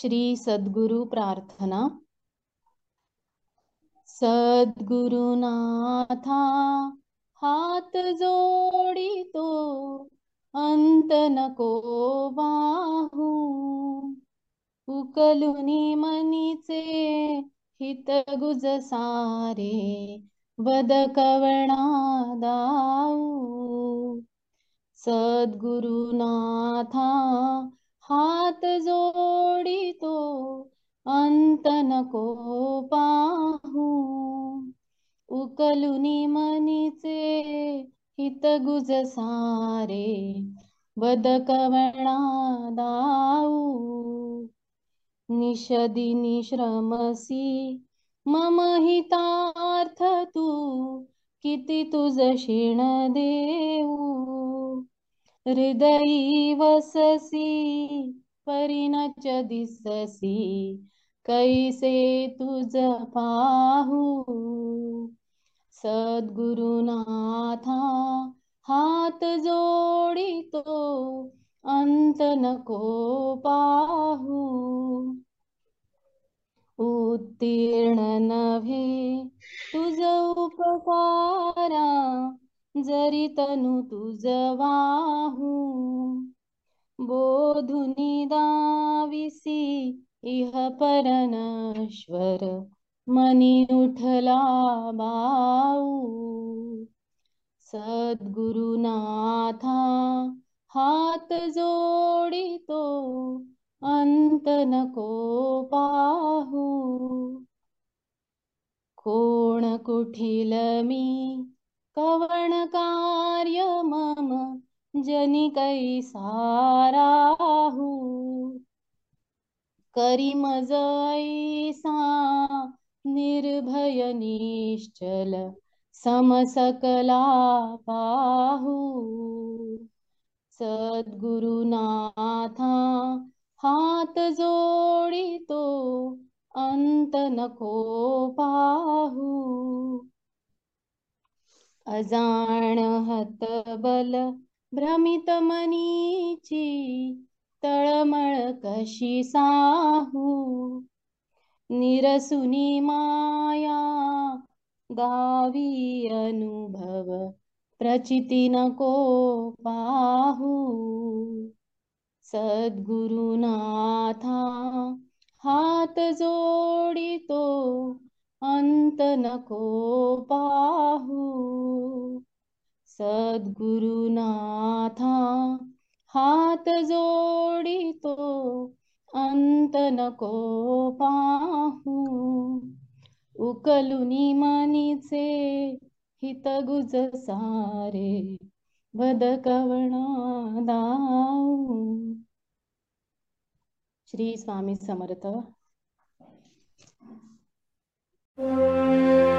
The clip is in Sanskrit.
श्री सद्गुरु प्रार्थना। सद्गुरुनाथा हात जोडितो अंत नको बाहू। उकलुनी मनीचे हित गुज सारे वद कवणा दाऊ। सद्गुरुनाथा हाथ जोड़ी तो अंत न को पाहू। उकलुनी मनीचे हित गुज सारे बदकवणा दाऊ। निषदि निश्रमसी मम हितार्थ तू, किती तुझ क्षीण देऊ। हृदयी वससी परिणच दिससी कैसे तुझ पाहू सद्गुरुनाथा हात जोडितो अंत नको पाहू। उत्तीर्ण नव्हे तुझ उपकारा जरी तनु वाहू बोधुनी दाविसी इह परनश्वर मनी उठला बाऊ सद्गुरुनाथा हात जोडितो अंत नको पाहू कोण कुठील मी कवण कार्य मम जनी कैसाराहू करी मज ऐसा निर्भय समसकला पाहू सद्गुरुनाथा हात जोडितो अंत नको पाहू अजाण हत बल भ्रमित मनीची तळमळ कशी साहू? निरसुनी माया गावी अनुभव प्रचिती नको पाहू. सद्गुरुनाथा हात जोडितो अंत नको पाहू. सद्गुरुनाथा हात जोडितो अंत नको पाहू. उकलुनी मनीचे हित गुज सारे वदकवणा दाऊ श्री स्वामी समर्थ. Música